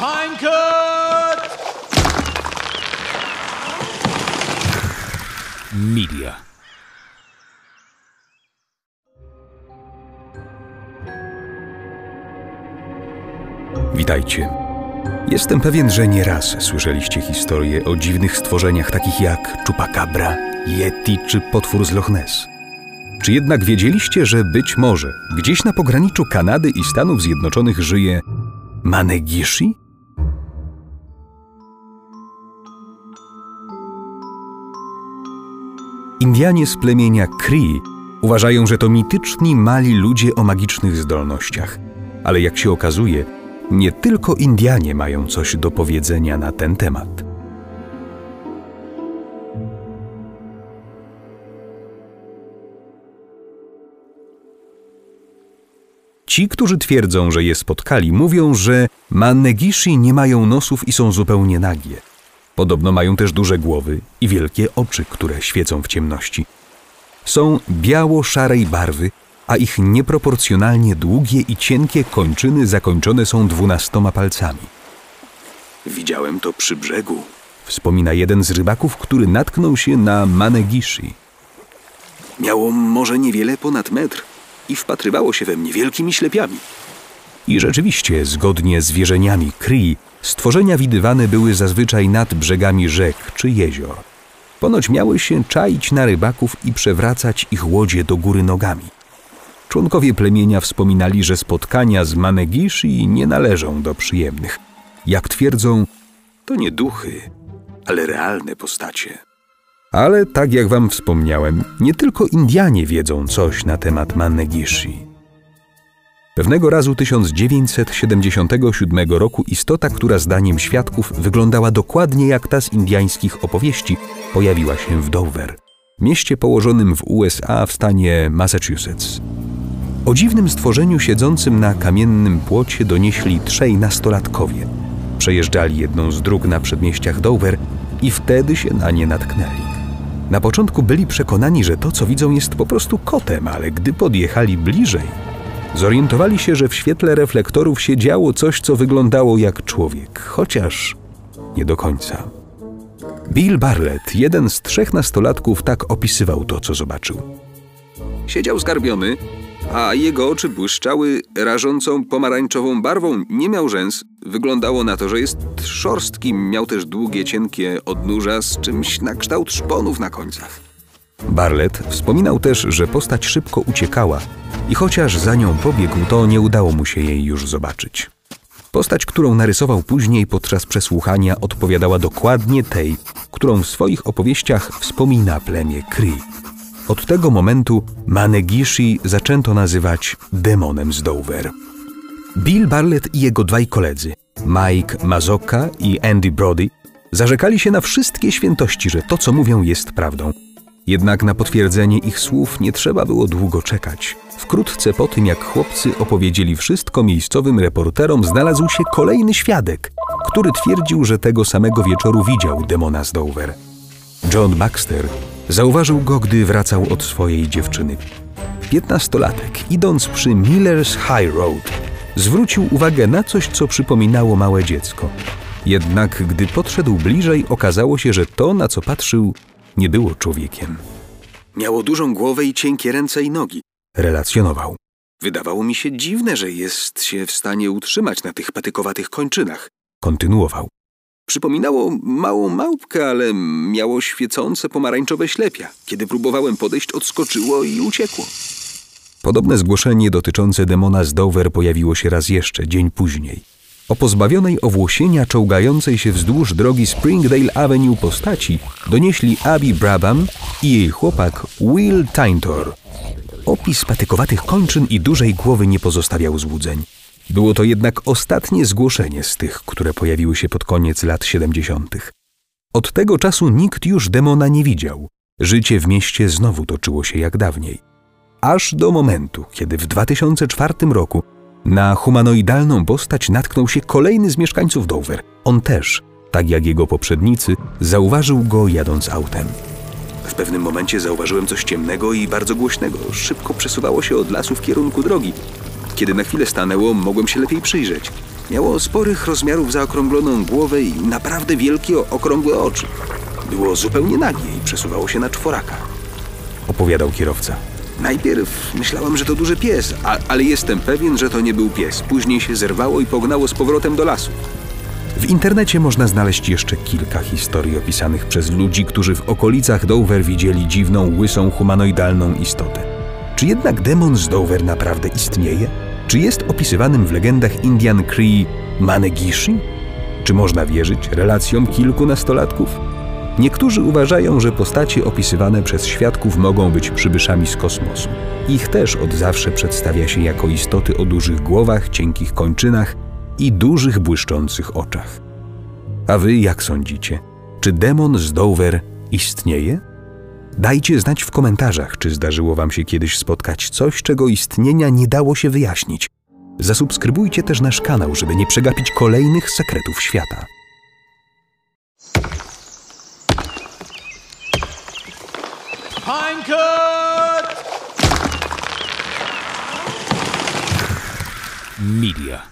Pinecut! Media. Witajcie. Jestem pewien, że nieraz słyszeliście historie o dziwnych stworzeniach takich jak Chupacabra, Yeti czy potwór z Loch Ness. Czy jednak wiedzieliście, że być może gdzieś na pograniczu Kanady i Stanów Zjednoczonych żyje Manegishi? Indianie z plemienia Cree uważają, że to mityczni mali ludzie o magicznych zdolnościach. Ale jak się okazuje, nie tylko Indianie mają coś do powiedzenia na ten temat. Ci, którzy twierdzą, że je spotkali, mówią, że Mannegishi nie mają nosów i są zupełnie nagie. Podobno mają też duże głowy i wielkie oczy, które świecą w ciemności. Są biało-szarej barwy, a ich nieproporcjonalnie długie i cienkie kończyny zakończone są dwunastoma palcami. Widziałem to przy brzegu, wspomina jeden z rybaków, który natknął się na Manegishi. Miało może niewiele ponad metr i wpatrywało się we mnie wielkimi ślepiami. I rzeczywiście, zgodnie z wierzeniami Kree, stworzenia widywane były zazwyczaj nad brzegami rzek czy jezior. Ponoć miały się czaić na rybaków i przewracać ich łodzie do góry nogami. Członkowie plemienia wspominali, że spotkania z Manegishi nie należą do przyjemnych. Jak twierdzą, to nie duchy, ale realne postacie. Ale tak jak wam wspomniałem, nie tylko Indianie wiedzą coś na temat Manegishi. Pewnego razu 1977 roku istota, która zdaniem świadków wyglądała dokładnie jak ta z indiańskich opowieści, pojawiła się w Dover, mieście położonym w USA w stanie Massachusetts. O dziwnym stworzeniu siedzącym na kamiennym płocie donieśli trzej nastolatkowie. Przejeżdżali jedną z dróg na przedmieściach Dover i wtedy się na nie natknęli. Na początku byli przekonani, że to, co widzą, jest po prostu kotem, ale gdy podjechali bliżej, zorientowali się, że w świetle reflektorów się działo coś, co wyglądało jak człowiek, chociaż nie do końca. Bill Barlett, jeden z trzech nastolatków, tak opisywał to, co zobaczył. Siedział zgarbiony, a jego oczy błyszczały rażącą pomarańczową barwą. Nie miał rzęs. Wyglądało na to, że jest szorstki. Miał też długie, cienkie odnóża z czymś na kształt szponów na końcach. Barlett wspominał też, że postać szybko uciekała i chociaż za nią pobiegł, to nie udało mu się jej już zobaczyć. Postać, którą narysował później podczas przesłuchania, odpowiadała dokładnie tej, którą w swoich opowieściach wspomina plemię Cree. Od tego momentu Manegishi zaczęto nazywać demonem z Dover. Bill Barlett i jego dwaj koledzy, Mike Mazoka i Andy Brody, zarzekali się na wszystkie świętości, że to, co mówią, jest prawdą. Jednak na potwierdzenie ich słów nie trzeba było długo czekać. Wkrótce po tym, jak chłopcy opowiedzieli wszystko miejscowym reporterom, znalazł się kolejny świadek, który twierdził, że tego samego wieczoru widział demona z Dover. John Baxter zauważył go, gdy wracał od swojej dziewczyny. Piętnastolatek, idąc przy Miller's High Road, zwrócił uwagę na coś, co przypominało małe dziecko. Jednak gdy podszedł bliżej, okazało się, że to, na co patrzył, nie było człowiekiem. Miało dużą głowę i cienkie ręce i nogi, relacjonował. Wydawało mi się dziwne, że jest się w stanie utrzymać na tych patykowatych kończynach. Kontynuował. Przypominało małą małpkę, ale miało świecące pomarańczowe ślepia. Kiedy próbowałem podejść, odskoczyło i uciekło. Podobne zgłoszenie dotyczące demona z Dover pojawiło się raz jeszcze, dzień później. O pozbawionej owłosienia czołgającej się wzdłuż drogi Springdale Avenue postaci donieśli Abby Brabham i jej chłopak Will Taintor. Opis patykowatych kończyn i dużej głowy nie pozostawiał złudzeń. Było to jednak ostatnie zgłoszenie z tych, które pojawiły się pod koniec lat 70. Od tego czasu nikt już demona nie widział. Życie w mieście znowu toczyło się jak dawniej. Aż do momentu, kiedy w 2004 roku na humanoidalną postać natknął się kolejny z mieszkańców Dover. On też, tak jak jego poprzednicy, zauważył go jadąc autem. W pewnym momencie zauważyłem coś ciemnego i bardzo głośnego. Szybko przesuwało się od lasu w kierunku drogi. Kiedy na chwilę stanęło, mogłem się lepiej przyjrzeć. Miało sporych rozmiarów zaokrągloną głowę i naprawdę wielkie, okrągłe oczy. Było zupełnie nagie i przesuwało się na czworakach. Opowiadał kierowca. Najpierw myślałem, że to duży pies, a, ale jestem pewien, że to nie był pies. Później się zerwało i pognało z powrotem do lasu. W internecie można znaleźć jeszcze kilka historii opisanych przez ludzi, którzy w okolicach Dover widzieli dziwną, łysą, humanoidalną istotę. Czy jednak demon z Dover naprawdę istnieje? Czy jest opisywanym w legendach Indian Cree Manegishi? Czy można wierzyć relacjom kilku nastolatków? Niektórzy uważają, że postacie opisywane przez świadków mogą być przybyszami z kosmosu. Ich też od zawsze przedstawia się jako istoty o dużych głowach, cienkich kończynach i dużych błyszczących oczach. A wy jak sądzicie? Czy demon z Dover istnieje? Dajcie znać w komentarzach, czy zdarzyło wam się kiedyś spotkać coś, czego istnienia nie dało się wyjaśnić. Zasubskrybujcie też nasz kanał, żeby nie przegapić kolejnych sekretów świata. Pinecut! Media.